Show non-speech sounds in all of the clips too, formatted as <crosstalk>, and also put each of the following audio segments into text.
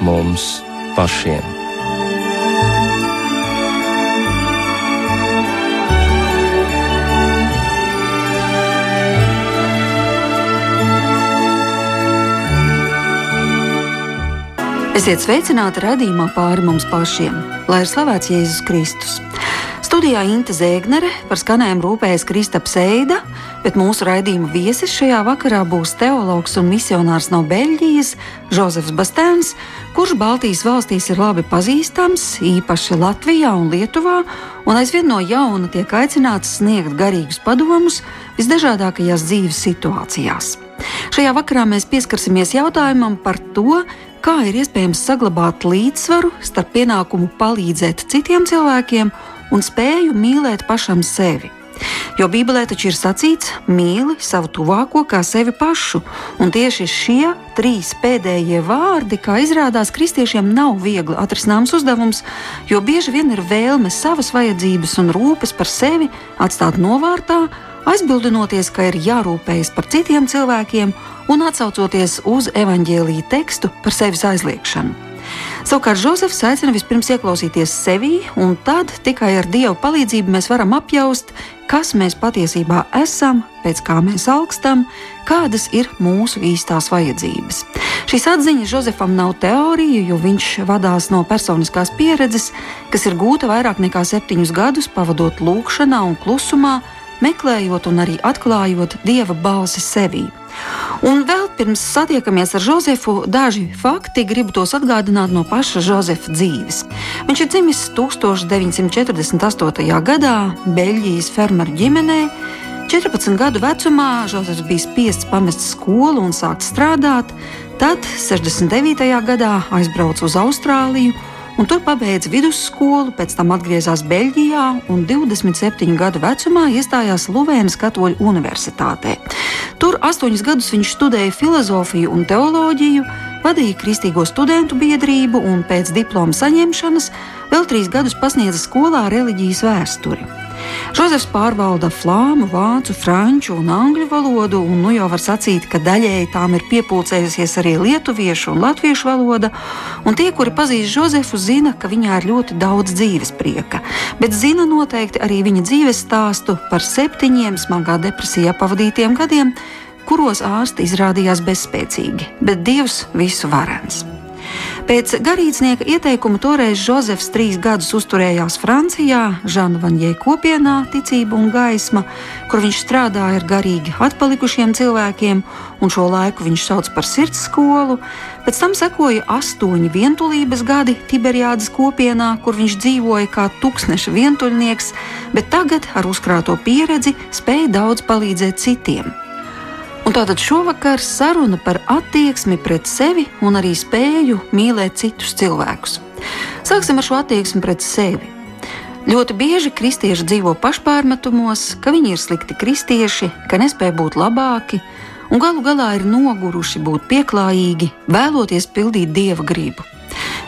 mums pašiem. Esiet sveicināti radījumā pāri mums pašiem, lai ir slavēts Jēzus Kristus. Studijā Inte Zēgnere par skanējumu rūpējas Kristaps Eida, bet mūsu raidījuma viesis šajā vakarā būs teologs un misionārs no Beļģijas Jozefs Bastēns, kurš Baltijas valstīs ir labi pazīstams, īpaši Latvijā un Lietuvā, un aizvien no jauna tiek aicināts sniegt garīgus padomus visdažādākajās dzīves situācijās. Šajā vakarā mēs pieskarsimies jautājumam par to, kā ir iespējams saglabāt līdzsvaru starp pienākumu palīdzēt citiem cilvēkiem un spēju mīlēt pašam sevi. Jo Bībelē taču ir sacīts, mīli savu tuvāko kā sevi pašu, un tieši šie trīs pēdējie vārdi, kā izrādās, kristiešiem nav viegli atrisināms uzdevums, jo bieži vien ir vēlme savas vajadzības un rūpes par sevi atstāt novārtā, aizbildinoties, ka ir jārūpējas par citiem cilvēkiem un atsaucoties uz evaņģēlīja tekstu par sevis aizliekšanu. Savukārt Jozefs aicina vispirms ieklausīties sevī, un tad tikai ar Dieva palīdzību mēs varam apjaust, kas mēs patiesībā esam, pēc kā mēs augstam, kādas ir mūsu īstās vajadzības. Šīs atziņas Jozefam nav teorija, jo viņš vadās no personiskās pieredzes, kas ir gūta vairāk nekā septiņus gadus pavadot lūkšanā un klusumā, meklējot un arī atklājot Dieva balsi sevī. Un vēl pirms satiekamies ar Jozefu, daži fakti gribu tos atgādināt no paša Jozefa dzīves. Viņš ir dzimis 1948. gadā Beļģijas fermeru ģimenē. 14 gadu vecumā Jozefs bija spiests pamest skolu un sākt strādāt, tad 69. gadā aizbrauca uz Austrāliju un tur pabeidza vidusskolu, pēc tam atgriezās Beļģijā un 27 gadu vecumā iestājās Luvēnas Katoļu Universitātē. Tur astoņus gadus viņš studēja filozofiju un teoloģiju, vadīja Kristīgo studentu biedrību un pēc diploma saņemšanas vēl trīs gadus pasniedza skolā reliģijas vēsturi. Žozefs pārvalda flāmu, vācu, franču un angļu valodu, un nu jau var sacīt, ka daļēji tām ir piepildījusies arī lietuviešu un latviešu valoda. Un tie, kuri pazīst Žozefu, zina, ka viņā ir ļoti daudz dzīves prieka, bet zina noteikti arī viņa dzīves stāstu par septiņiem smagā depresijā pavadītiem gadiem, kuros ārsti izrādījās bezspēcīgi, bet Dievs visu varens. Pēc garīdznieka ieteikuma toreiz Jozefs trīs gadus uzturējās Francijā, Žana Vanjē kopienā Ticība un gaisma, kur viņš strādāja ar garīgi atpalikušiem cilvēkiem, un šo laiku viņš sauc par sirds skolu. Pēc tam sekoja astoņi vientulības gadi Tiberiādas kopienā, kur viņš dzīvoja kā tūkstneša vientuļnieks, bet tagad ar uzkrāto pieredzi spēja daudz palīdzēt citiem. Un tātad šovakar saruna par attieksmi pret sevi un arī spēju mīlēt citus cilvēkus. Sāksim ar šo attieksmi pret sevi. Ļoti bieži kristieši dzīvo pašpārmetumos, ka viņi ir slikti kristieši, ka nespēj būt labāki, un galu galā ir noguruši būt pieklājīgi, vēloties pildīt dieva gribu.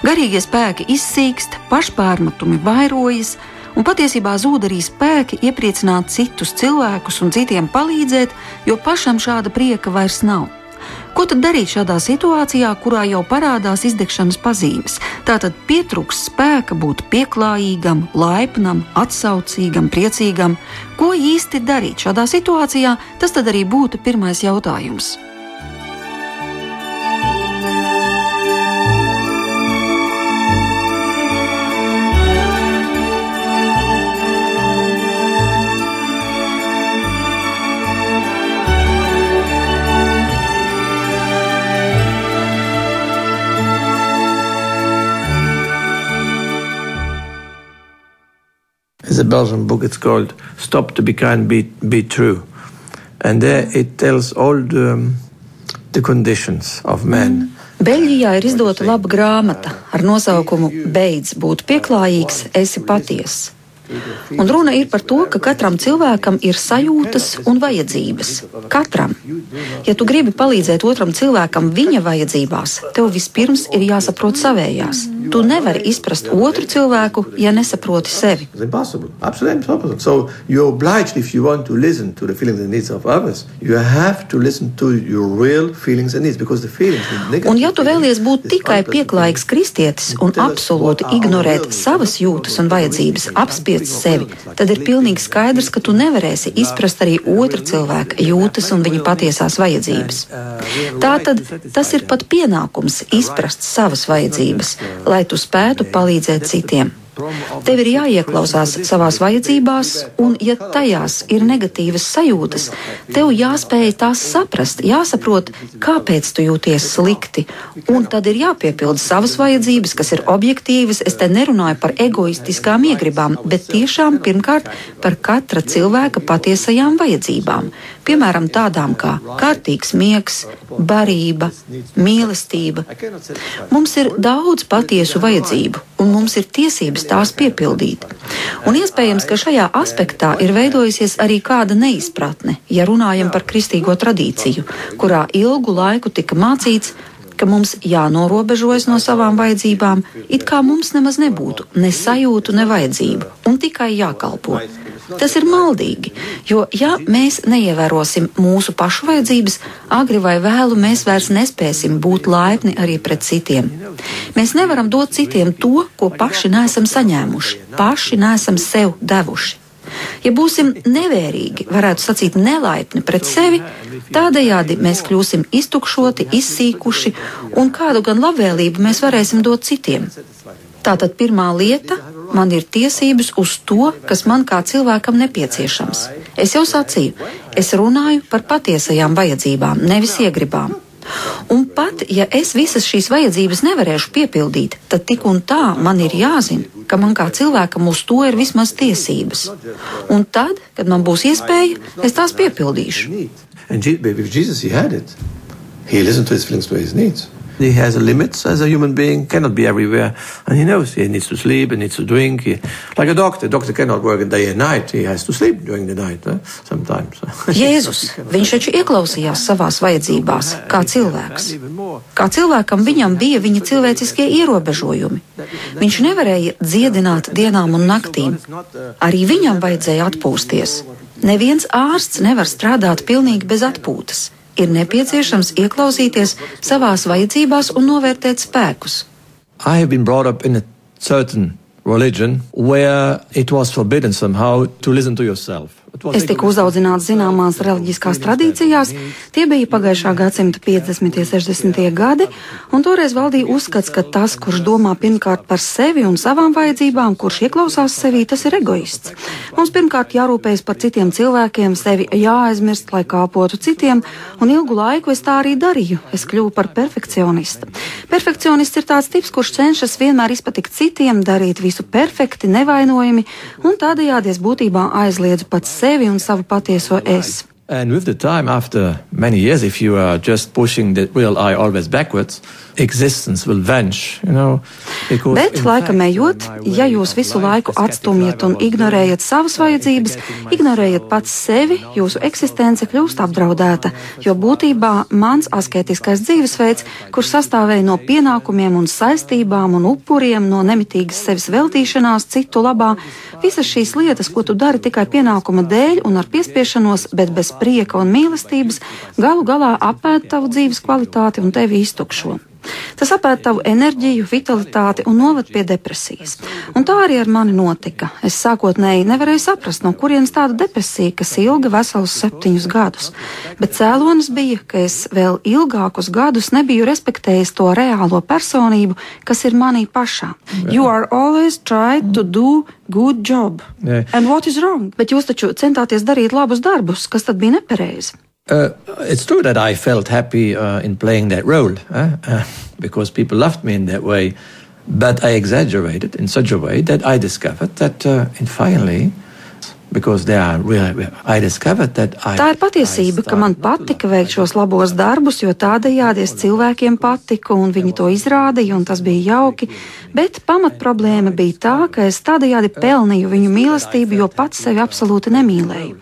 Garīgie spēki izsīkst, pašpārmetumi vairojas, un patiesībā zūd arī spēki iepriecināt citus cilvēkus un citiem palīdzēt, jo pašam šāda prieka vairs nav. Ko tad darīt šādā situācijā, kurā jau parādās izdegšanas pazīmes? Tātad pietrūks spēka būt pieklājīgam, laipnam, atsaucīgam, priecīgam. Ko īsti darīt šādā situācijā? Tas tad arī būtu pirmais jautājums. A Belgian book. It's called "Stop to Be Kind, Be Be True," and there it tells all the, the conditions of. Mm. Beļģijā ir izdota laba grāmata ar nosaukumu Beidz būt pieklājīgs, esi patiess. Un runa ir par to, ka katram cilvēkam ir sajūtas un vajadzības. Katram. Ja tu gribi palīdzēt otram cilvēkam viņa vajadzībās, tev vispirms ir jāsaprot savējās. Tu nevari izprast otru cilvēku, ja nesaproti sevi. So obliged, if you want to to others, Un ja tu vēlies būt tikai pieklājīgs kristietis un absolūti ignorēt savas jūtas un vajadzības, apspiest sevi, tad ir pilnīgi skaidrs, ka tu nevarēsi izprast arī otra cilvēka jūtas un viņa patiesās vajadzības. Tātad tas ir pat pienākums izprast savas vajadzības, lai tu spētu palīdzēt citiem. Tev ir jāieklausās savās vajadzībās, un, ja tajās ir negatīvas sajūtas, tev jāspēj tās saprast, jāsaprot, kāpēc tu jūties slikti, un tad ir jāpiepilda savas vajadzības, kas ir objektīvas. Es te nerunāju par egoistiskām iegribām, bet tiešām pirmkārt par katra cilvēka patiesajām vajadzībām. Piemēram, tādām kā kārtīgs miegs, barība, mīlestība. Mums ir daudz patiesu vajadzību, un mums ir tiesības tās piepildīt. Un iespējams, ka šajā aspektā ir veidojusies arī kāda neizpratne, ja runājam par kristīgo tradīciju, kurā ilgu laiku tika mācīts, ka mums jānorobežojas no savām vajadzībām, it kā mums nemaz nebūtu ne sajūtu, ne vajadzību, un tikai jākalpo. Tas ir maldīgi, jo, ja mēs neievērosim mūsu pašu vajadzības, agri vai vēlu mēs vairs nespēsim būt laipni arī pret citiem. Mēs nevaram dot citiem to, ko paši nesam saņēmuši, paši nesam sev devuši. Ja būsim nevērīgi, varētu sacīt, nelaipni pret sevi, tādējādi mēs kļūsim iztukšoti, izsīkuši, un kādu gan labvēlību mēs varēsim dot citiem. Tātad pirmā lieta - man ir tiesības uz to, kas man kā cilvēkam nepieciešams. Es jau sacīju, es runāju par patiesajām vajadzībām, nevis iegribām. Un pat ja es visas šīs vajadzības nevarēšu piepildīt, tad tik un tā man ir jāzina, ka man kā cilvēkam uz to ir vismaz tiesības. Un tad, kad man būs iespēja, es tās piepildīšu. And with Jesus, he had it. He listened to his feelings, to his needs. He has a limits as a human being, cannot be everywhere, and he knows he needs to sleep, he needs to drink. He, like a doctor, doctor cannot work day and night. He has to sleep during the night eh, sometimes. <laughs> Jēzus, viņš taču ieklausījās savās vajadzībās, kā cilvēks. Kā cilvēkam viņam bija viņa cilvēciskie ierobežojumi. Viņš nevarēja dziedināt dienām un naktīm. Arī viņam vajadzēja atpūsties. Neviens ārsts nevar strādāt pilnīgi bez atpūtas. Ir nepieciešams ieklausīties savās vajadzībās un novērtēt spēkus. Religion where it was forbidden somehow to listen to yourself. Es tiku uzaudzināts zināmās reliģiskās tradīcijās, tie bija pagājušā gadsimta 50. un 60. gadi, un toreiz valdīja uzskats, ka tas, kurš domā pirmkārt par sevi un savām vajadzībām, kurš ieklausās sevī, tas ir egoists. Mums pirmkārt jārūpējas par citiem cilvēkiem, sevi jāaizmirst, lai kāpotu citiem, un ilgu laiku es tā arī darīju. Es kļuvu par perfekcionistu. Perfekcionists ir tāds tips, kurš cenšas vienmēr izpatikt citiem, darīt visu perfekti, nevainojami, un tādējādi es būtībā aizliedzu pats sevi un savu patieso es. And with the time, after many years, if you are just pushing the real I always backwards, existence will vanish, you know. Bet, laikam ejot, ja jūs visu laiku atstumjat un ignorējat savas vajadzības, ignorējat pats sevi, jūsu eksistence kļūst apdraudēta, jo būtībā mans asketiskais dzīvesveids, kurš sastāvēja no pienākumiem un saistībām un upuriem, no nemitīgas sevis veltīšanās citu labā, visas šīs lietas, ko tu dari tikai pienākuma dēļ un ar piespiešanos, bet bez prieka un mīlestības, galu galā apēd tavu dzīves kvalitāti un tevi iztukšo. Tas apēd tavu enerģiju, vitalitāti un noved pie depresijas. Un tā arī ar mani notika. Es sākotnēji nevarēju saprast, no kurienes tāda depresija, kas ilga veselus septiņus gadus. Bet cēlonis bija, ka es vēl ilgākus gadus nebiju respektējis to reālo personību, kas ir manī pašā. You are always trying to do good job. Jā. And what is wrong? Bet jūs taču centāties darīt labus darbus, kas tad bija nepareizi. Uh, it's true that I felt happy uh, in playing that role uh, uh, because people loved me in that way, but I exaggerated in such a way that I discovered that, uh, and finally, Tā ir patiesība, ka man patika veikt šos labos darbus, jo tādējādi es cilvēkiem patiku un viņi to izrādīja, un tas bija jauki. Bet pamatproblēma bija tā, ka es tādējādi pelnīju viņu mīlestību, jo pats sevi absolūti nemīlēju.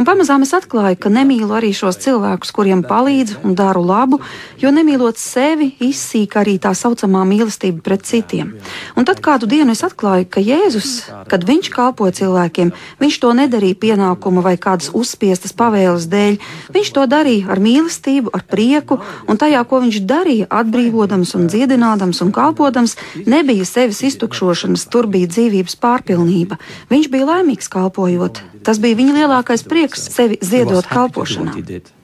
Un pamazām es atklāju, ka nemīlu arī šos cilvēkus, kuriem palīdzu un daru labu, jo nemīlot sevi, izsīka arī tā saucamā mīlestība pret citiem. Un tad kādu dienu es atklāju, ka Jēzus, kad viņš kalpoja cilvēkiem, viņš to nedarīja pienākuma vai kādas uzspiestas pavēles dēļ. Viņš to darīja ar mīlestību, ar prieku, un tajā, ko viņš darīja, atbrīvodams un dziedinādams un kalpodams, nebija sevis iztukšošanas, tur bija dzīvības pārpilnība. Viņš bija laimīgs kalpojot. Tas bija viņa lielākais prieks sevi ziedot kalpošanā.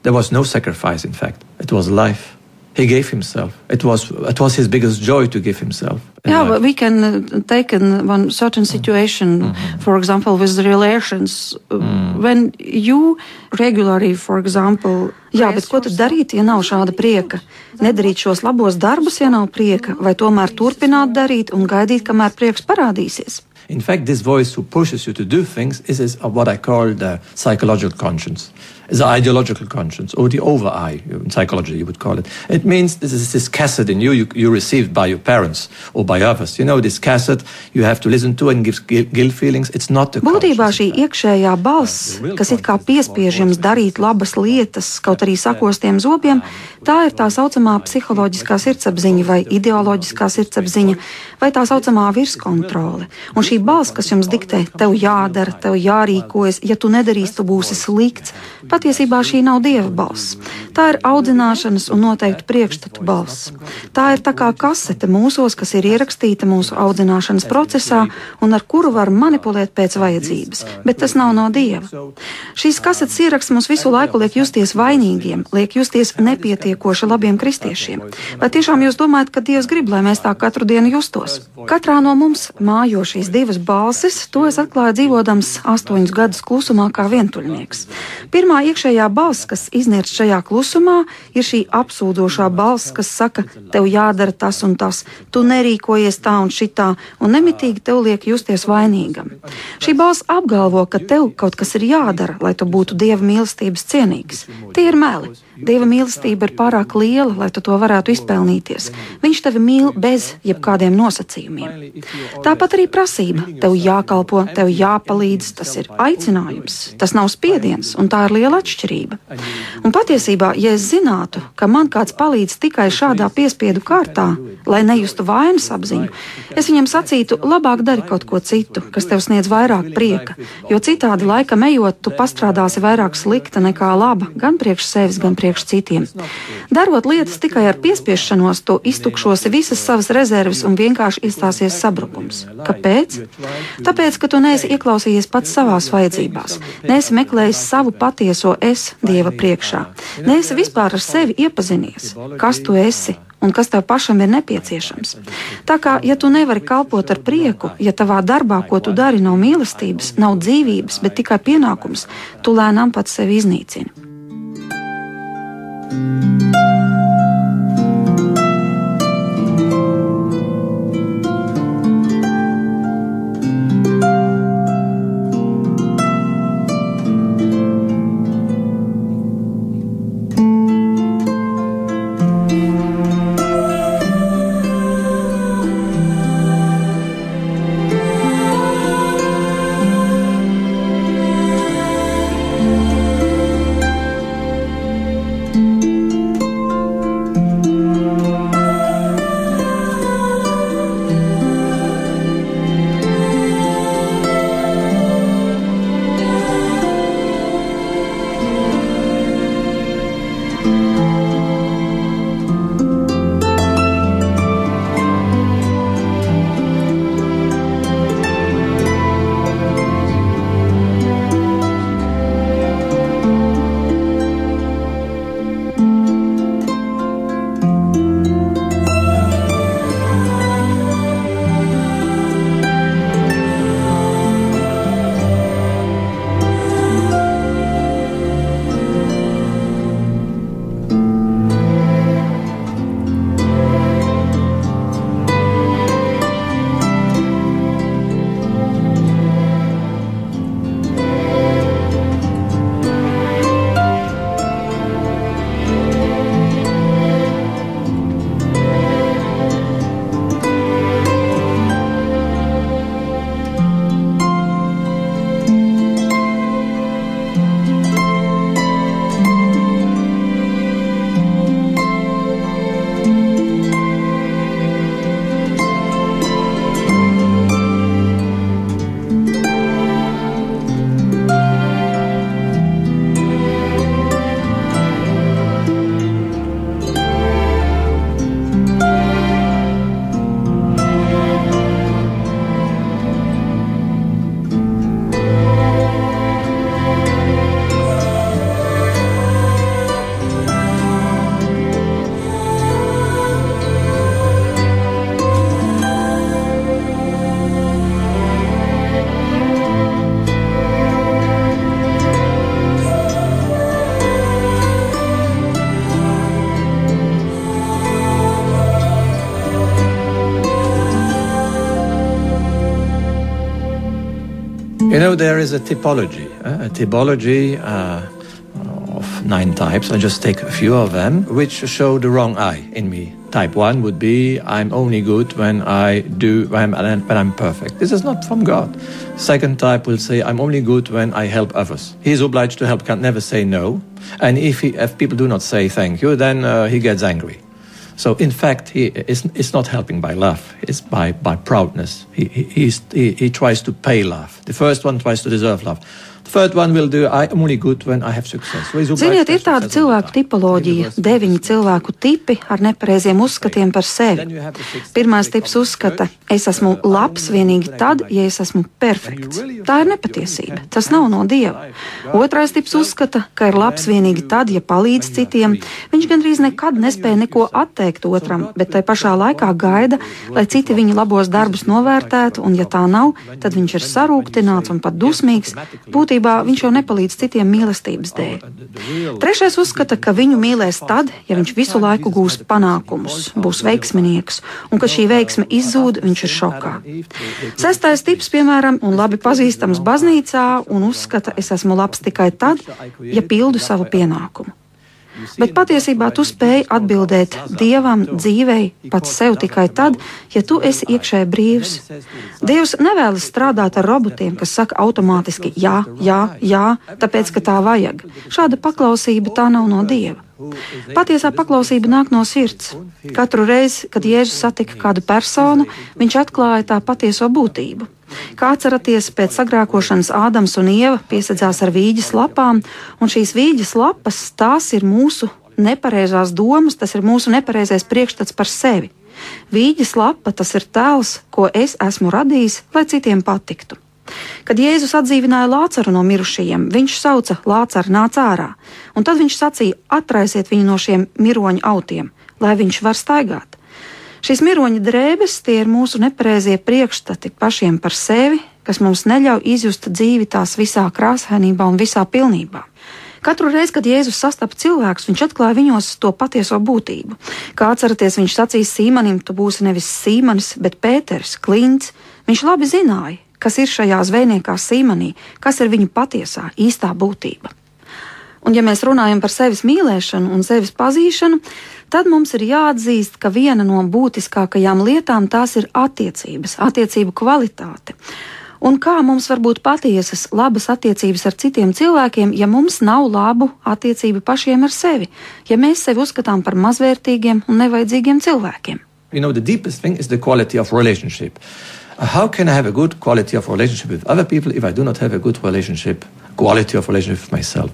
There was no sacrifice, in fact. It was life. He gave himself. It was, it was his biggest joy to give himself. Yeah, but we can uh, take in one certain situation, mm-hmm. for example, with relations. Uh, mm. When you regularly, for example, jā, bet ko tad darīt, ja nav šāda prieka? Nedarīt šos labos darbus, ja nav prieka, vai tomēr turpināt darīt un gaidīt, kamēr prieks parādīsies? In fact, this voice who pushes you to do things is, is what I call the psychological conscience. The ideological conscience, or the over I, in psychology you would call it. It means this is this cassette in you, you, you received by your parents or by others. You know, this cassette you have to listen to and give guilt feelings. It's not the Būtībā šī iekšējā balss, kas it kā piespiež jums darīt labas lietas, kaut arī sakostiem zobiem, tā ir tā saucamā psiholoģiskā sirdsapziņa vai ideoloģiskā sirdsapziņa vai tā saucamā virskontrole. Un šī balss, kas jums diktē, tev jādara, tev jārīkojas, ja tu nedarīsi, tu būsi slikts Patiesībā šī nav dieva balss. Tā ir audzināšanas un noteikti priekšstatu balss. Tā ir tā kā kasete mūsos, kas ir ierakstīta mūsu audzināšanas procesā un ar kuru var manipulēt pēc vajadzības, bet tas nav no dieva. Šīs kasetes ieraksts mums visu laiku liek justies vainīgiem, liek justies nepietiekoši labiem kristiešiem. Vai tiešām jūs domājat, ka Dievs grib, lai mēs tā katru dienu justos? Katrā no mums mājo šīs divas balsis, to es atklāju dzīvodams astoņus gadus klusumā kā vientuļnieks. Pirmā iekšējā balss, kas iznirst šajā klusumā, ir šī apsūdošā balss, kas saka, tev jādara tas un tas, tu nerīkojies tā un šitā, un nemitīgi tev liek justies vainīgam. Šī balss apgalvo, ka tev kaut kas ir jādara, lai tu būtu dieva mīlestības cienīgs. Tie ir meli. Dieva mīlestība ir pārāk liela, lai tu to varētu izpelnīties. Viņš tevi mīl bez jebkādiem nosacījumiem. Tāpat arī prasība. Tev jākalpo, tev jāpalīdz, tas ir aicinājums, tas nav spiediens, un tā ir liela atšķirība. Un patiesībā, ja es zinātu, ka man kāds palīdz tikai šādā piespiedu kārtā, lai nejustu vainas apziņu, es viņam sacītu, labāk dari kaut ko citu, kas tev sniedz vairāk prieka, jo citādi laikam ejot, tu pastrādāsi vairāk slikta nekā laba, gan priekš sevis, gan priekš priekš citiem. Darot lietas tikai ar piespiešanos, tu iztukšosi visas savas rezerves un vienkārši iestāsies sabrukums. Kāpēc? Tāpēc, ka tu neesi ieklausījies pats savās vajadzībās, neesi meklējis savu patieso es Dieva priekšā, neesi vispār ar sevi iepazinies, kas tu esi un kas tev pašam ir nepieciešams. Tā kā, ja tu nevari kalpot ar prieku, ja tavā darbā, ko tu dari, nav mīlestības, nav dzīvības, bet tikai pienākums, tu lēnām pats sevi iznīcini. Música know, there is a typology, uh, a typology uh, of nine types. I just take a few of them, which show the wrong eye in me. Type one would be I'm only good when I do when I'm, when I'm perfect. This is not from God. Second type will say I'm only good when I help others. He is obliged to help, can never say no. And if he, if people do not say thank you, then uh, he gets angry. So in fact, he is it's not helping by love; it's by by proudness. He he, he he tries to pay love. The first one tries to deserve love. Ziniet, ir tāda cilvēku tipoloģija, deviņi cilvēku tipi ar nepareiziem uzskatiem par sevi. Pirmais tips uzskata, es esmu labs vienīgi tad, ja es esmu perfekts. Tā ir nepatiesība, tas nav no dieva. Otrais tips uzskata, ka ir labs vienīgi tad, ja palīdz citiem. Viņš gandrīz nekad nespēja neko atteikt otram, bet tai pašā laikā gaida, lai citi viņa labos darbus novērtētu, un ja tā nav, tad viņš ir sarūktināts un pat dusmīgs. Būtībā Būtībā viņš jau nepalīdz citiem mīlestības dēļ. Trešais uzskata, ka viņu mīlēs tad, ja viņš visu laiku gūs panākumus, būs veiksminieks, un ka šī veiksme izzūd, viņš ir šokā. Sestais tips, piemēram, un labi pazīstams baznīcā, un uzskata, es esmu labs tikai tad, ja pildu savu pienākumu. Bet patiesībā tu spēj atbildēt dievam, dzīvei, pats sev tikai tad, ja tu esi iekšēji brīvs. Dievs nevēlas strādāt ar robotiem, kas saka automātiski jā, jā, jā, tāpēc, ka tā vajag. Šāda paklausība tā nav no dieva. Patiesā paklausība nāk no sirds. Katru reizi, kad Jēzus satika kādu personu, viņš atklāja tā patieso būtību. Kā atceraties, pēc sagrākošanas Ādams un Ieva piesadzās ar vīģes lapām, un šīs vīģes lapas tās ir mūsu nepareizās domas, tas ir mūsu nepareizais priekšstats par sevi. Vīģes lapa tas ir tēls, ko es esmu radījis, lai citiem patiktu. Kad Jēzus atdzīvināja Lācaru no mirušajiem, viņš sauca Lācaru nāc ārā, un tad viņš sacīja: atraisiet viņu no šiem miroņu autiem, lai viņš var staigāt. Šīs miroņa drēbes tie ir mūsu nepareizie priekšstati pašiem par sevi, kas mums neļauj izjust dzīvi tās visā krāsainībā un visā pilnībā. Katru reizi, kad Jēzus sastapa cilvēkus, viņš atklāja viņos to patieso būtību. Kā atceraties, viņš sacīja Sīmanim, tu būsi nevis Sīmanis, bet Pēters, Klints. Viņš labi zināja, kas ir šajā zvejniekā Sīmanī, kas ir viņa patiesā, īstā būtība. Un, ja mēs runājam par sevis mīlēšanu un sevis pazīšanu, tad mums ir jāatzīst, ka viena no būtiskākajām lietām tās ir attiecības, attiecību kvalitāte. Un kā mums var būt patiesas, labas attiecības ar citiem cilvēkiem, ja mums nav labu attiecību pašiem ar sevi, ja mēs sevi uzskatām par mazvērtīgiem un nevajadzīgiem cilvēkiem? You know, the deepest thing is the quality of relationship. How can I have a good quality of relationship with other people if I do not have a good relationship quality of relationship with myself.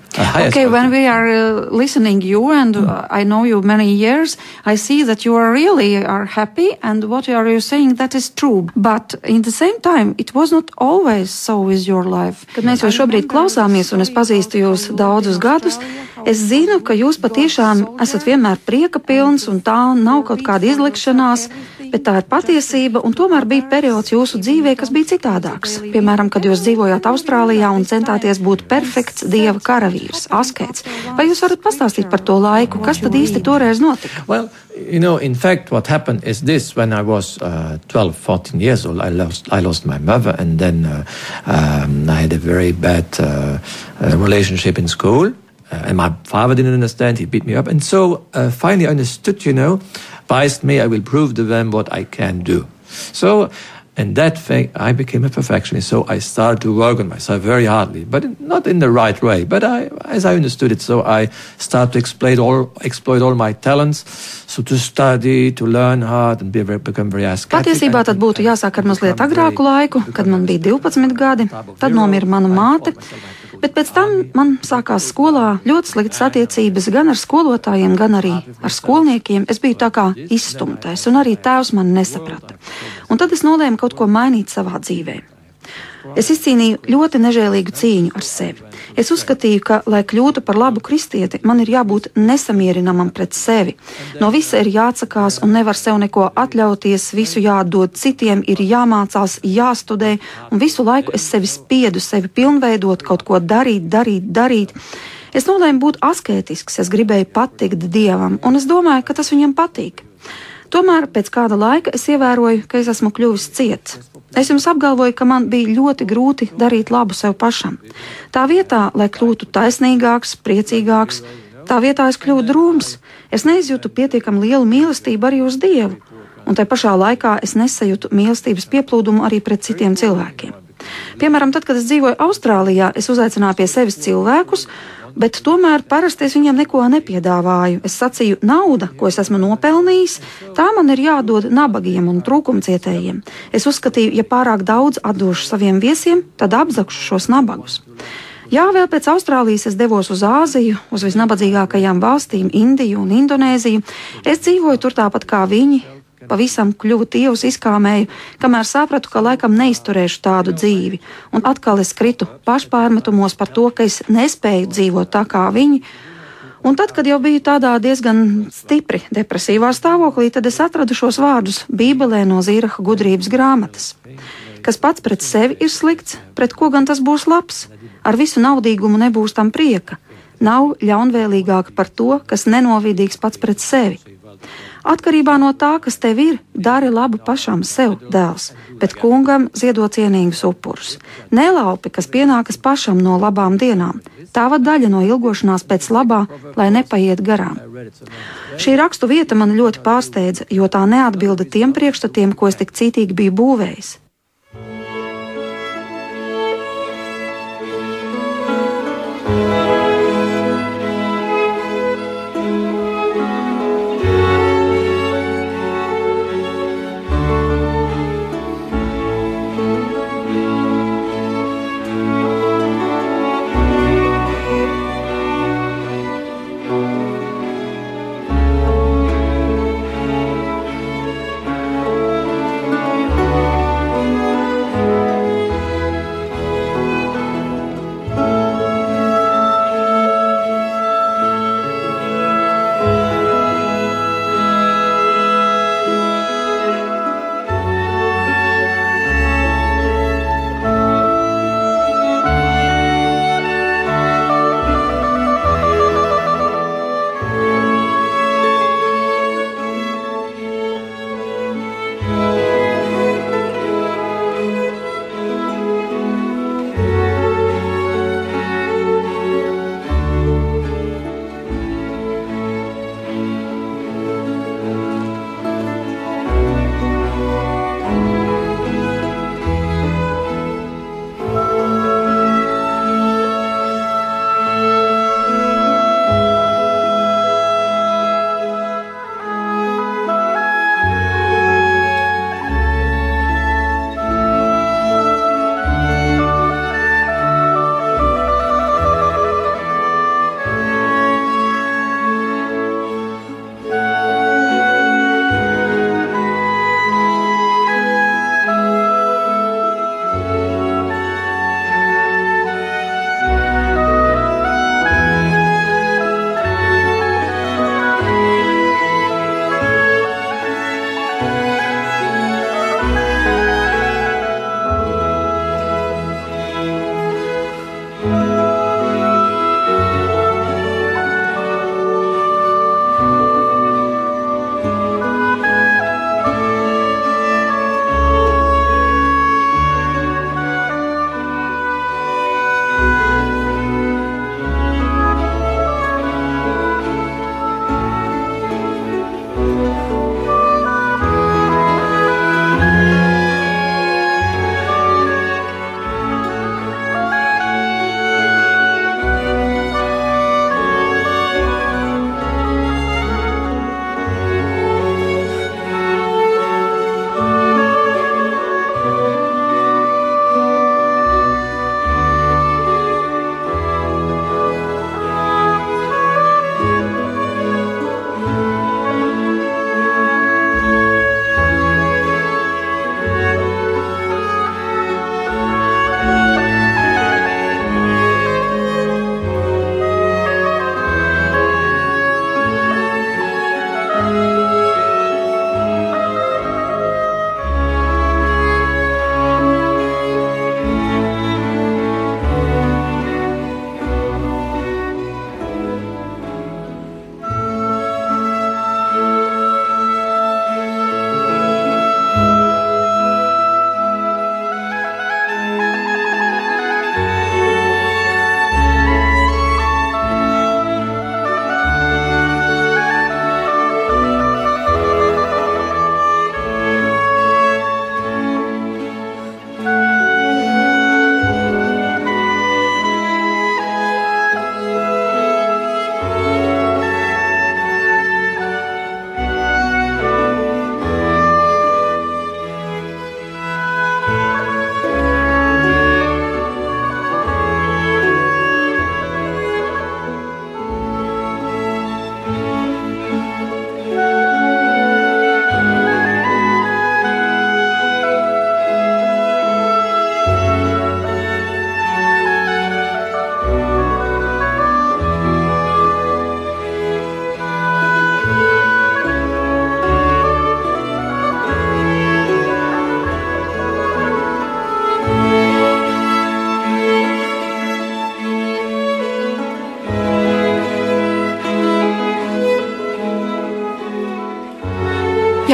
Okay, when we are uh, listening you and uh, I know you many years, I see that you are really are happy and what are you saying that is true. But in the same time, it was not always so with your life. Kad mēs jau šobrīd klausāmies un es pazīstu jūs daudzus gadus, es zinu, ka jūs patiešām esat vienmēr prieka pilns un tā nav kaut kāda izlikšanās bet tā ir patiesība, un tomēr bija periods jūsu dzīvē, kas bija citādāks. Piemēram, kad jūs dzīvojāt Austrālijā un centāties būt perfekts dieva karavīrs, askets. Vai jūs varat pastāstīt par to laiku, kas tad īsti toreiz notika? Well, you know, in fact, what happened is this: when I was uh, 12, 14 years old, I lost, I lost my mother, and then uh, um, I had a very bad uh, uh relationship in school. Uh, and my father didn't understand. He beat me up. And so uh, finally I understood, you know, despised me, I will prove to them what I can do. So, in that fact, I became a perfectionist. So I started to work on myself very hardly, but not in the right way. But I, as I understood it, so I started to exploit all, exploit all my talents. So to study, to learn hard and be very, become very ascetic. Patiesībā tad būtu jāsāk ar mazliet agrāku laiku, kad man bija 12 gadi. Tad nomira mana māte. Bet pēc tam man sākās skolā ļoti sliktas attiecības gan ar skolotājiem, gan arī ar skolniekiem. Es biju tā kā izstumtais, un arī tēvs mani nesaprata. Un tad es nolēmu kaut ko mainīt savā dzīvēm. Es izcīnīju ļoti nežēlīgu cīņu ar sevi. Es uzskatīju, ka, lai kļūtu par labu kristieti, man ir jābūt nesamierinamam pret sevi. No visa ir jāatsakās un nevar sev neko atļauties, visu jādod citiem, ir jāmācās, jāstudē, un visu laiku es sevi spiedu, sevi pilnveidot, kaut ko darīt, darīt, darīt. Es nolēmu būt asketisks, es gribēju patikt dievam, un es domāju, ka tas viņam patīk. Tomēr pēc kāda laika es ievēroju, ka es esmu kļuvis ciets. Es jums apgalvoju, ka man bija ļoti grūti darīt labu sev pašam. Tā vietā, lai kļūtu taisnīgāks, priecīgāks, tā vietā es kļuvu drūms. Es neizjūtu pietiekami lielu mīlestību arī uz Dievu, un tai pašā laikā es nesajūtu mīlestības pieplūdumu arī pret citiem cilvēkiem. Piemēram, tad, kad es dzīvoju Austrālijā, es uzaicināju pie sevis cilvēkus, bet tomēr parasti es viņiem neko nepiedāvāju. Es sacīju, nauda, ko es esmu nopelnījis, tā man ir jādod nabagiem un trūkumcietējiem. Es uzskatīju, ja pārāk daudz atdošu saviem viesiem, tad apzakšu šos nabagus. Jā, vēl pēc Austrālijas es devos uz Āziju, uz visnabadzīgākajām valstīm, Indiju un Indonēziju. Es dzīvoju tur tāpat kā viņi, pavisam kļuvu tievs, izkāmēju, kamēr sapratu, ka laikam neizturēšu tādu dzīvi, un atkal es kritu pašpārmetumos par to, ka es nespēju dzīvot tā kā viņi. Un tad, kad jau biju tādā diezgan stipri depresīvā stāvoklī, tad es atradu šos vārdus Bībelē no Zīraha gudrības grāmatas. Kas pats pret sevi ir slikts, pret ko gan tas būs labs? Ar visu naudīgumu nebūs tam prieka. Nav ļaunvēlīgāk par to, kas nenovidīgs pats pret sevi. Atkarībā no tā, kas tev ir, dari labu pašam sev, dēls, bet kungam ziedo cienīgus upurus. Nelaupi, kas pienākas pašam no labām dienām, tava daļa no ilgošanās pēc labā, lai nepaiet garām. Šī rakstu vieta man ļoti pārsteidza, jo tā neatbilda tiem priekšstatiem, ko es tik cītīgi biju būvējis.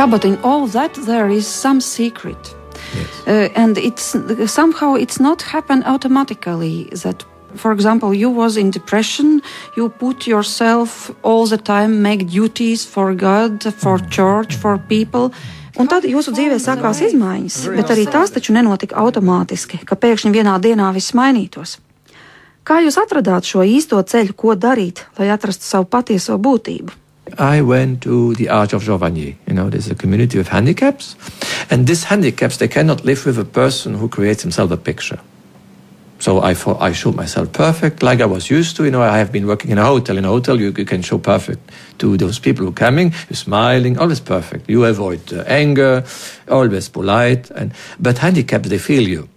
Yeah, but in all that there is some secret. Yes. Uh, and it's somehow it's not happen automatically that for example you was in depression you put yourself all the time make duties for god for church for people Un tad jūsu dzīvē sākās izmaiņas, bet arī tās taču nenotika automātiski, ka pēkšņi vienā dienā viss mainītos. Kā jūs atradāt šo īsto ceļu, ko darīt, lai atrastu savu patieso būtību? I went to the Arch of Giovanni. You know, there's a community of handicaps, and these handicaps they cannot live with a person who creates himself a picture. So I thought I showed myself perfect, like I was used to. You know, I have been working in a hotel. In a hotel, you, you can show perfect to those people who are coming. You're smiling, always perfect. You avoid uh, anger, always polite. And but handicaps, they feel you.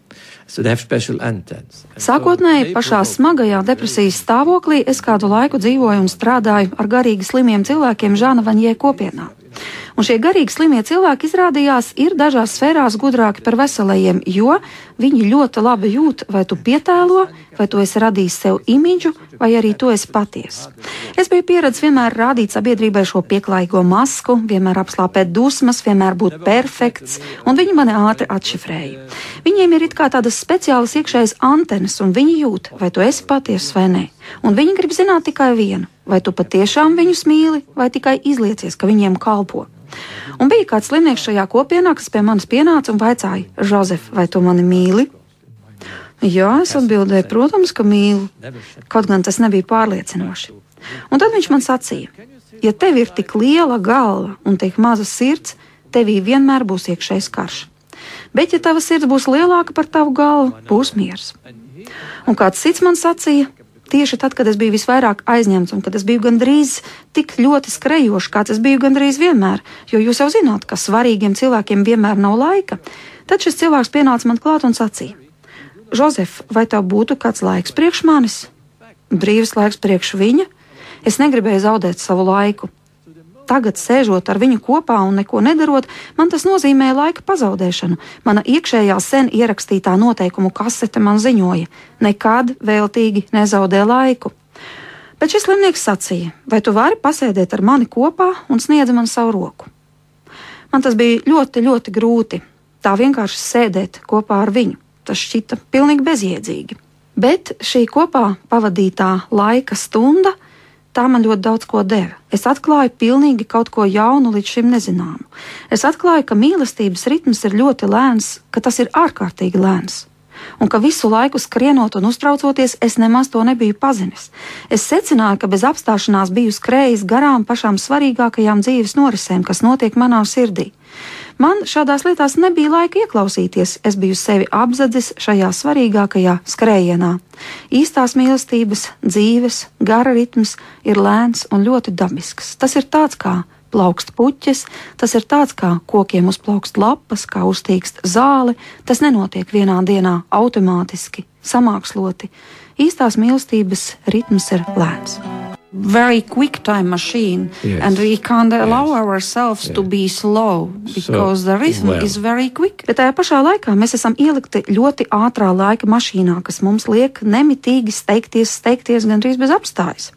So Sākotnēji pašā smagajā depresijas stāvoklī es kādu laiku dzīvoju un strādāju ar garīgi slimiem cilvēkiem Žāna Vaņie kopienā. Un šie garīgi slimie cilvēki izrādījās ir dažās sfērās gudrāki par veselajiem, jo viņi ļoti labi jūt, vai tu pietēlo, vai tu esi radījis sev imidžu, vai arī tu esi patiesa. Es biju pieredzējis vienmēr rādīt sabiedrībai šo pieklājīgo masku, vienmēr apslāpēt dusmas, vienmēr būt perfekts, un viņi mani ātri atšifrēja. Viņiem ir it kā tādas speciālas iekšējas antenas, un viņi jūt, vai tu esi patiesa vai nē. Un viņi grib zināt tikai vienu, vai tu patiešām viņus mīli, vai tikai izliecies, ka viņiem kalpo. Un bija kāds slimnieks šajā kopienā, kas pie manis pienāca un vaicāja: Žozef, vai tu mani mīli? Jā, es atbildēju, protams, ka mīlu, kaut gan tas nebija pārliecinoši. Un tad viņš man sacīja: Ja tev ir tik liela galva un tik maza sirds, tevī vienmēr būs iekšējs karš. Bet, ja tava sirds būs lielāka par tavu galvu, būs miers. Un kāds cits man sacīja, tieši tad, kad es biju visvairāk aizņemts un kad es biju gandrīz tik ļoti skrejošs, kā tas biju gandrīz vienmēr, jo jūs jau zināt, ka svarīgiem cilvēkiem vienmēr nav laika, tad šis cilvēks pienāca man klāt un sacīja: Žozef, vai tev būtu kāds laiks priekš manis? Brīvs laiks priekš viņa? Es negribēju zaudēt savu laiku tagad, sēžot ar viņu kopā un neko nedarot, man tas nozīmē laika pazaudēšanu. Mana iekšējā sen ierakstītā noteikumu kasete man ziņoja: nekad veltīgi nezaudē laiku. Bet šis slimnieks sacīja, vai tu vari pasēdēt ar mani kopā un sniedz man savu roku. Man tas bija ļoti, ļoti grūti. Tā vienkārši sēdēt kopā ar viņu. Tas šķita pilnīgi bezjēdzīgi. Bet šī kopā pavadītā laika stunda tā man ļoti daudz ko deva. Es atklāju pilnīgi kaut ko jaunu, līdz šim nezināmu. Es atklāju, ka mīlestības ritms ir ļoti lēns, ka tas ir ārkārtīgi lēns. Un ka visu laiku skrienot un uztraucoties, es nemaz to nebiju pazinis. Es secināju, ka bez apstāšanās biju skrējis garām pašām svarīgākajām dzīves norisēm, kas notiek manā sirdī. Man šādās lietās nebija laika ieklausīties, es biju sevi apzadzis šajā svarīgākajā skrējienā. Īstās mīlestības, dzīves, gara ritms ir lēns un ļoti dabisks. Tas ir tāds kā plaukst puķis, tas ir tāds kā kokiem uzplaukst lapas, kā uztīkst zāle. Tas nenotiek vienā dienā automātiski, samāksloti. Īstās mīlestības ritms ir lēns very quick time machine yes. and we can't allow yes. ourselves yes. to be slow because so, the rhythm well. is very quick. Bet tajā pašā laikā mēs esam ielikti ļoti ātrā laika mašīnā, kas mums liek nemitīgi steigties, steigties gandrīz bez apstājas.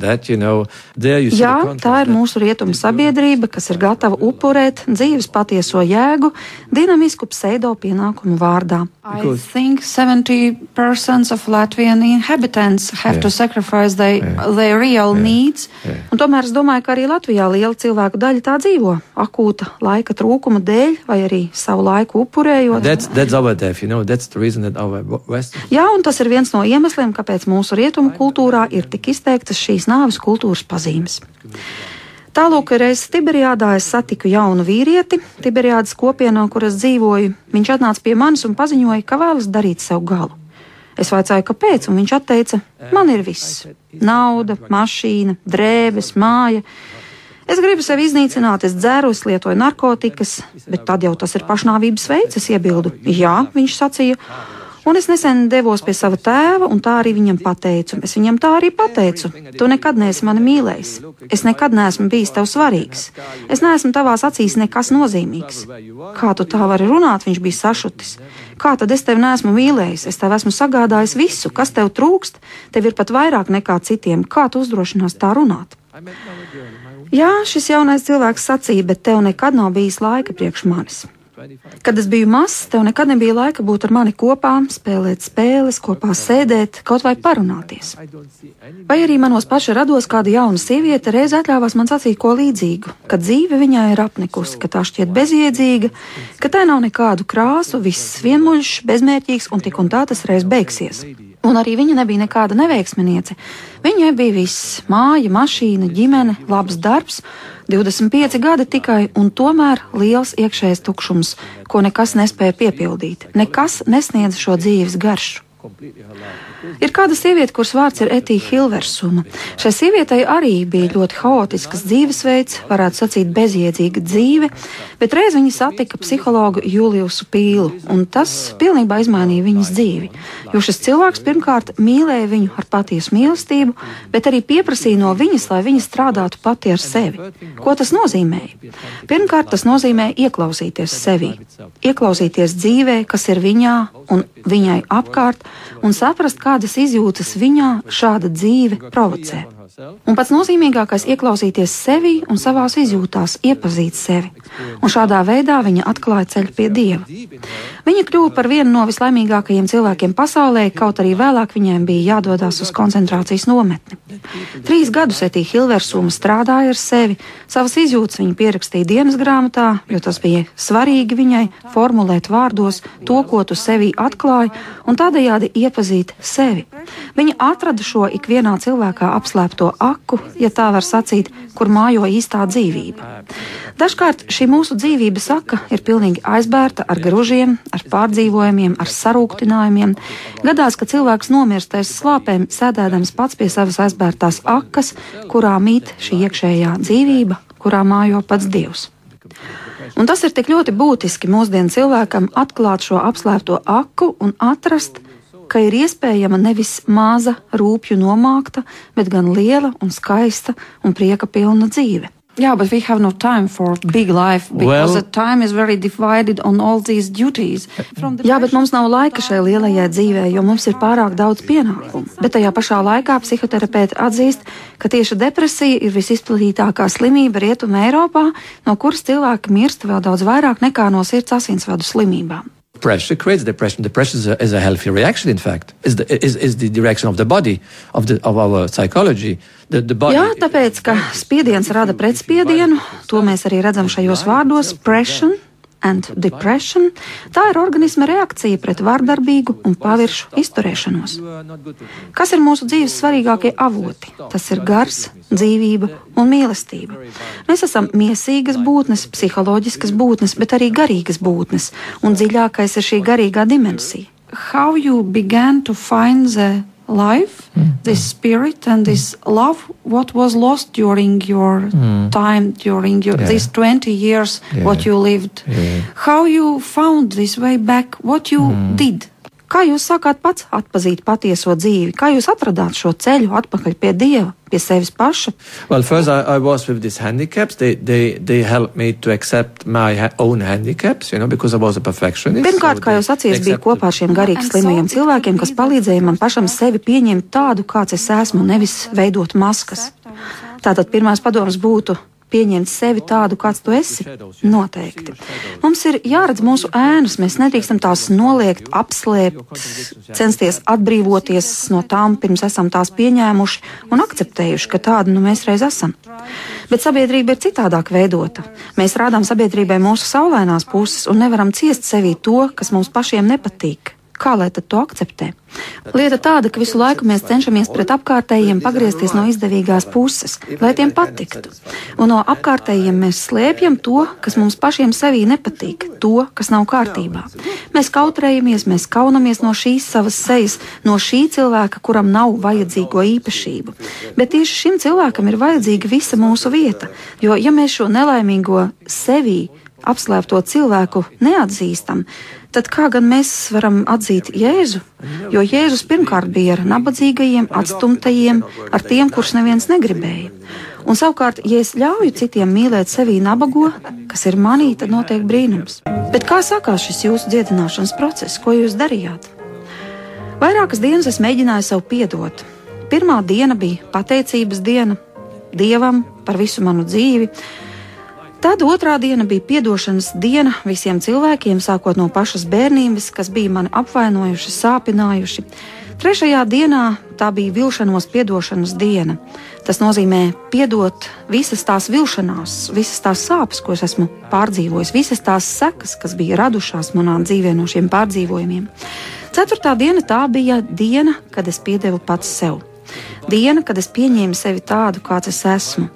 That, you know, Jā, tā ir mūsu rietumu sabiedrība, kas ir gatava upurēt dzīves patieso jēgu dinamisku pseido pienākumu vārdā. I think 70% of Latvian inhabitants have yeah. to sacrifice their, yeah. their real yeah. needs. Yeah. Un tomēr es domāju, ka arī Latvijā liela cilvēku daļa tā dzīvo akūta laika trūkuma dēļ vai arī savu laiku upurējot. That's, that's our death, you know, that's the reason that our West... Jā, un tas ir viens no iemesliem, kāpēc mūsu rietumu kultūra kultūrā ir tik izteiktas šīs nāves kultūras pazīmes. Tālūk, reiz Tiberijādā es satiku jaunu vīrieti, Tiberijādas kopienā, kur es dzīvoju. Viņš atnāca pie manis un paziņoja, ka vēlas darīt sev galu. Es vaicāju, kāpēc, un viņš teica, man ir viss - nauda, mašīna, drēbes, māja. Es gribu sevi iznīcināt, es dzēru, es lietoju narkotikas, bet tad jau tas ir pašnāvības veids, es iebildu. Jā, viņš sacīja. Un es nesen devos pie sava tēva, un tā arī viņam pateicu. Es viņam tā arī pateicu. Tu nekad neesi mani mīlējis. Es nekad neesmu bijis tev svarīgs. Es neesmu tavās acīs nekas nozīmīgs. Kā tu tā vari runāt? Viņš bija sašutis. Kā tad es tevi neesmu mīlējis? Es tev esmu sagādājis visu, kas tev trūkst. Tev ir pat vairāk nekā citiem. Kā tu uzdrošinās tā runāt? Jā, šis jaunais cilvēks sacīja, bet tev nekad nav bijis laika priekš manis. Kad es biju mazs, tev nekad nebija laika būt ar mani kopā, spēlēt spēles, kopā sēdēt, kaut vai parunāties. Vai arī manos paša rados kāda jauna sieviete reiz atļāvās man sacīt ko līdzīgu, ka dzīve viņai ir apnikusi, ka tā šķiet bezjēdzīga, ka tai nav nekādu krāsu, viss vienmuļš, bezmērķīgs un tik un tā tas reiz beigsies. Un arī viņa nebija nekāda neveiksminiece. Viņai bija viss - māja, mašīna, ģimene, labs darbs, 25 gadi tikai, un tomēr liels iekšējs tukšums, ko nekas nespēja piepildīt. Nekas nesniedz šo dzīves garšu. Ir kāda sieviete, kuras vārds ir Etija Hilversuma. Šai sievietei arī bija ļoti haotisks dzīvesveids, varētu sacīt, bezjēdzīga dzīve, bet reiz viņa satika psihologu Juliusu Pīlu, un tas pilnībā izmainīja viņas dzīvi. Jo šis cilvēks pirmkārt mīlēja viņu ar patiesu mīlestību, bet arī pieprasīja no viņas, lai viņa strādātu pati ar sevi. Ko tas nozīmēja? Pirmkārt, tas nozīmē ieklausīties sevī, ieklausīties dzīvē, kas ir viņā un viņai apkārt, un saprast, kādas izjūtas viņā šāda dzīve provocē. Un pats nozīmīgākais ieklausīties sevi un savās izjūtās, iepazīt sevi. Un šādā veidā viņa atklāja ceļu pie dieva. Viņa kļuva par vienu no vislaimīgākajiem cilvēkiem pasaulē, kaut arī vēlāk viņiem bija jādodas uz koncentrācijas nometni. Trīs gadus Etija Hilversuma strādāja ar sevi, savas izjūtas viņa pierakstīja dienas grāmatā, jo tas bija svarīgi viņai formulēt vārdos to, ko tu sevī atklāji, un tādējādi iepazīt sevi. Viņa atrada šo ikvienā cilvēkā apslēpto aku, ja tā var sacīt, kur mājo īstā dzīvība. Dažkārt šī mūsu dzīvības saka ir pilnīgi aizbērta ar gružiem, ar pārdzīvojumiem, ar sarūktinājumiem. Gadās, ka cilvēks nomirst aiz slāpēm, sēdēdams pats pie savas aizbērtās akas, kurā mīt šī iekšējā dzīvība, kurā mājo pats Dievs. Un tas ir tik ļoti būtiski mūsdienu cilvēkam atklāt šo apslēpto aku un atrast, ka ir iespējama nevis maza, rūpju nomākta, bet gan liela un skaista un prieka pilna dzīve. Yeah, but we have no time for big life because well, the time is very divided on all these duties. Jā, bet mums nav laika šai lielajai dzīvē, jo mums ir pārāk daudz pienākumu. Bet tajā pašā laikā psihoterapeiti atzīst, ka tieši depresija ir visizplatītākā slimība Rietumē Eiropā, no kuras cilvēki mirst vēl daudz vairāk nekā no sirds asinsvadu slimībām. Pressure creates depression. Depression is a, is a healthy reaction, in fact, is the, is, is the direction of the body, of, the, of our psychology. The, the body... Jā, tāpēc, ka spiediens rada pretspiedienu, to mēs arī redzam šajos vārdos - pression and depression, tā ir organisma reakcija pret vardarbīgu un paviršu izturēšanos. Kas ir mūsu dzīves svarīgākie avoti? Tas ir gars, dzīvība un mīlestība. Mēs esam miesīgas būtnes, psiholoģiskas būtnes, bet arī garīgas būtnes, un dziļākais ir šī garīgā dimensija. How you began to find the life, mm. this spirit and this love, what was lost during your mm. time, during your, yeah. these 20 years, yeah. what you lived, yeah. how you found this way back, what you mm. did. Kā jūs sākāt pats atzīt patieso dzīvi? Kā jūs atradāt šo ceļu atpakaļ pie Dieva, pie sevis paša? Well, first I, I was with these handicaps. They, they, they helped me to accept my ha own handicaps, you know, because I was a perfectionist. Pirmkārt, so kā jūs sacījāt, bija kopā ar šiem garīgi slimajiem cilvēkiem, kas palīdzēja man pašam sevi pieņemt tādu, kāds es esmu, nevis veidot maskas. Tātad pirmās padomas būtu pieņemt sevi tādu, kāds tu esi? Noteikti. Mums ir jāredz mūsu ēnas, mēs nedrīkstam tās noliegt, apslēpt, censties atbrīvoties no tām, pirms esam tās pieņēmuši un akceptējuši, ka tāda nu mēs reiz esam. Bet sabiedrība ir citādāk veidota. Mēs rādām sabiedrībai mūsu saulēnās puses un nevaram ciest sevī to, kas mums pašiem nepatīk. Kā lai tad to akceptē? Lieta tāda, ka visu laiku mēs cenšamies pret apkārtējiem pagriezties no izdevīgās puses, lai tiem patiktu. Un no apkārtējiem mēs slēpjam to, kas mums pašiem sevī nepatīk, to, kas nav kārtībā. Mēs kautrējamies, mēs kaunamies no šīs savas sejas, no šī cilvēka, kuram nav vajadzīgo īpašību. Bet tieši šim cilvēkam ir vajadzīga visa mūsu vieta, jo ja mēs šo nelaimīgo sevī apslēpto cilvēku neatzīstam, tad kā gan mēs varam atzīt Jēzu? Jo Jēzus pirmkārt bija ar nabadzīgajiem, atstumtajiem, ar tiem, kurus neviens negribēja. Un savukārt, ja es ļauju citiem mīlēt sevi nabago, kas ir manī, tad notiek brīnums. Bet kā sākās šis jūsu dziedināšanas process? Ko jūs darījāt? Vairākas dienas es mēģināju sev piedot. Pirmā diena bija pateicības diena, Dievam par visu manu dzīvi. Tad otrā diena bija atdošanas diena visiem cilvēkiem, sākot no pašas bērnības, kas bija mani apvainojuši, sāpinājuši. Trešajā dienā tā bija vilšanos atdošanas diena. Tas nozīmē piedot visas tās vilšanās, visas tās sāpes, ko es esmu pārdzīvojis, visas tās sekas, kas bija radušās manā dzīvē no šiem pārdzīvojumiem. Ceturtā diena tā bija diena, kad es piedevu pats sev. Diena, kad es pieņēmu sevi tādu, kāds es esmu.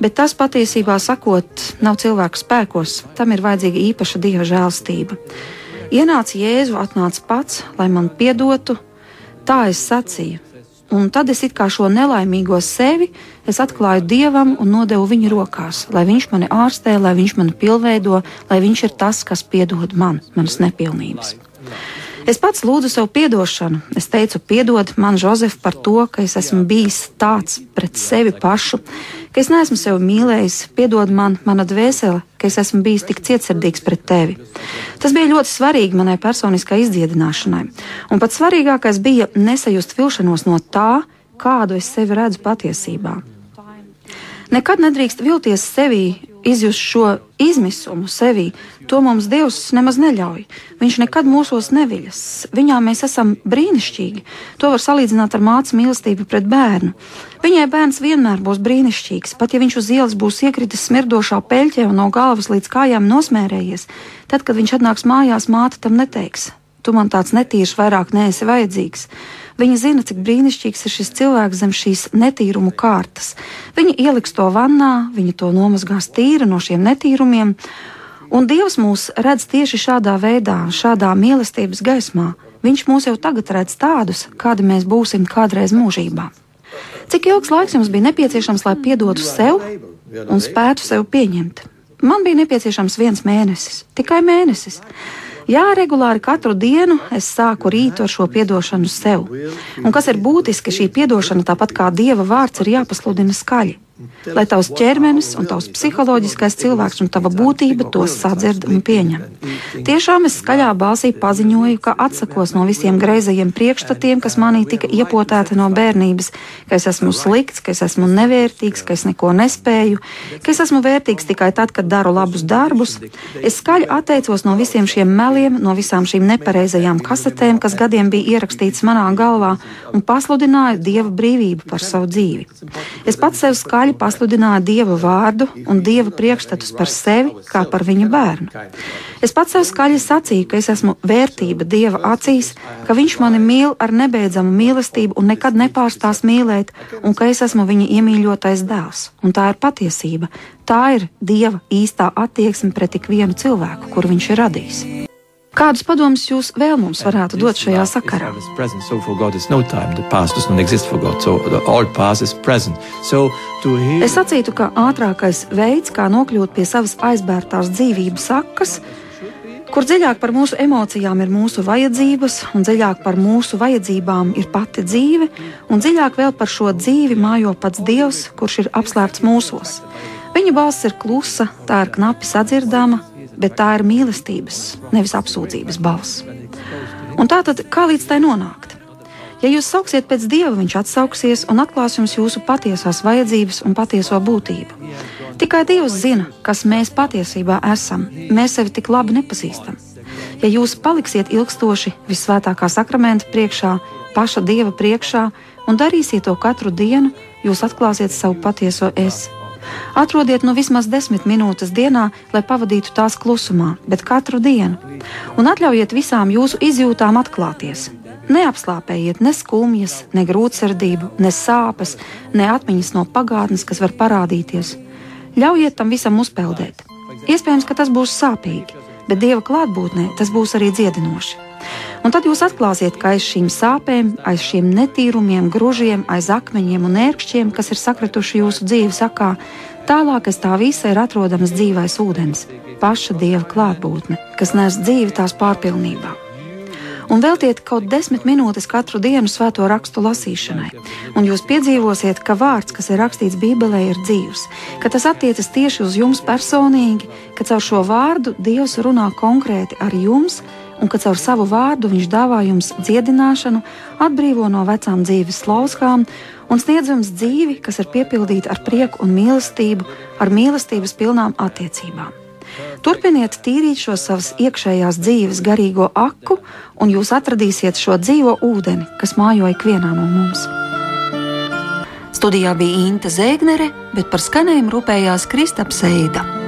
Bet tas patiesībā sakot, nav cilvēku spēkos, tam ir vajadzīga īpaša dieva žēlstība. Ienāca Jēzu, atnāca pats, lai man piedotu, Tā es sacīju. Un tad es it kā šo nelaimīgo sevi atklāju dievam un nodevu viņa rokās, lai viņš mani ārstē, lai viņš mani pilnveido, lai viņš ir tas, kas piedod man, manas nepilnības. Es pats lūdzu sev atdošanu. Es teicu, piedod man, Jozef, par to, ka es esmu bijis tāds pret sevi pašu, ka es neesmu sevi mīlējis, piedod man, mana dvēsele, ka es esmu bijis tik cietsirdīgs pret tevi. Tas bija ļoti svarīgi manai personiskai izdziedināšanai. Un pats svarīgākais bija nesajust vilšanos no tā, kādu es sevi redzu patiesībā. Nekad nedrīkst vilties sevī, izjust šo izmisumu sevī. To mums Dievs nemaz neļauj. Viņš nekad mūsos neviļas. Viņā mēs esam brīnišķīgi. To var salīdzināt ar mātes mīlestību pret bērnu. Viņai bērns vienmēr būs brīnišķīgs, pat ja viņš uz ielas būs iekritis smirdošā peļķē un no galvas līdz kājām nosmērējies. Tad, kad viņš atnāks mājās, māte tam neteiks: Tu man tāds netīrs vairāk neesi vajadzīgs. Viņa zina, cik brīnišķīgs ir šis cilvēks zem šīs netīrumu kārtas. Viņa ieliks to vannā, viņa to nomazgās tīra no šiem netīrumiem, un Dievs mūs redz tieši šādā veidā, šādā mīlestības gaismā. Viņš mūs jau tagad redz tādus, kādi mēs būsim kādreiz mūžībā. Cik ilgs laiks jums bija nepieciešams, lai piedotu sev un spētu sev pieņemt? Man bija nepieciešams viens mēnesis, tikai mēnesis. Jā, regulāri katru dienu es sāku rītu ar šo atdošanu sev. Un kas ir būtiski, šī atdošana, tāpat kā dieva vārds, ir jāpasludina skaļi lai tavs ķermenis un tavs psiholoģiskais cilvēks un tava būtība tos sadzird un pieņem. Tiešām es skaļā balsī paziņoju, ka atsakos no visiem greizajiem priekšstatiem, kas manī tika iepotēti no bērnības, ka es esmu slikts, ka es esmu nevērtīgs, ka es neko nespēju, ka es esmu vērtīgs tikai tad, kad daru labus darbus. Es skaļi atteicos no visiem šiem meliem, no visām šīm nepareizajām kasetēm, kas gadiem bija ierakstītas manā galvā, un pasludināju Dieva brīvību par savu dzīvi. Es pats sev skaļi skaļi pasludināja Dieva vārdu un Dieva priekšstatus par sevi kā par viņa bērnu. Es pats sev skaļi sacīju, ka es esmu vērtība Dieva acīs, ka Viņš mani mīl ar nebeidzamu mīlestību un nekad nepārstās mīlēt, un ka es esmu viņa iemīļotais dēls. Un tā ir patiesība. Tā ir Dieva īstā attieksme pret ikvienu cilvēku, kuru Viņš ir radījis. Kādus padomus jūs vēl mums varētu dot šajā sakarā? Es sacītu, ka ātrākais veids, kā nokļūt pie savas aizbērtās dzīvības sakas, kur dziļāk par mūsu emocijām ir mūsu vajadzības, un dziļāk par mūsu vajadzībām ir pati dzīve, un dziļāk vēl par šo dzīvi mājo pats Dievs, kurš ir apslēpts mūsos. Viņa balss ir klusa, tā ir knapi sadzirdama, bet tā ir mīlestības, nevis apsūdzības balss. Un tā tad kā līdz tai nonākt? Ja jūs sauksiet pēc dieva, viņš atsauksies un atklās jums jūsu patiesās vajadzības un patieso būtību. Tikai Dievs zina, kas mēs patiesībā esam. Mēs sevi tik labi nepazīstam. Ja jūs paliksiet ilgstoši visvētākā sakramenta priekšā, paša Dieva priekšā un darīsiet to katru dienu, jūs atklāsiet savu patieso es. Atrodiet nu vismaz desmit minūtes dienā, lai pavadītu tās klusumā, bet katru dienu. Un atļaujiet visām jūsu izjūtām atklāties. Neapslāpējiet ne skumjas, ne grūtsirdību, ne sāpes, ne atmiņas no pagātnes, kas var parādīties. Ļaujiet tam visam uzpeldēt. Iespējams, ka tas būs sāpīgi, bet Dieva klātbūtnē tas būs arī dziedinoši. Un tad jūs atklāsiet, ka aiz šīm sāpēm, aiz šiem netīrumiem, gružiem, aiz akmeņiem un ērkšķiem, kas ir sakrituši jūsu dzīves sakā, tālāk aiz tā visa ir atrodams dzīvais ūdens, paša dieva klātbūtne, kas nes dzīvi tās pārpilnībā un veltiet kaut desmit minūtes katru dienu svēto rakstu lasīšanai. Un jūs piedzīvosiet, ka vārds, kas ir rakstīts Bībelē, ir dzīvs, ka tas attiecas tieši uz jums personīgi, ka caur šo vārdu Dievs runā konkrēti ar jums un ka caur savu vārdu viņš dāvā jums dziedināšanu, atbrīvo no vecām dzīves lauskām un sniedz jums dzīvi, kas ir piepildīta ar prieku un mīlestību, ar mīlestības pilnām attiecībām. Turpiniet tīrīt šo savas iekšējās dzīves garīgo aku, un jūs atradīsiet šo dzīvo ūdeni, kas mājo ikvienā no mums. Studijā bija Inte Zēgnere, bet par skanējumu rūpējās Kristaps Eida.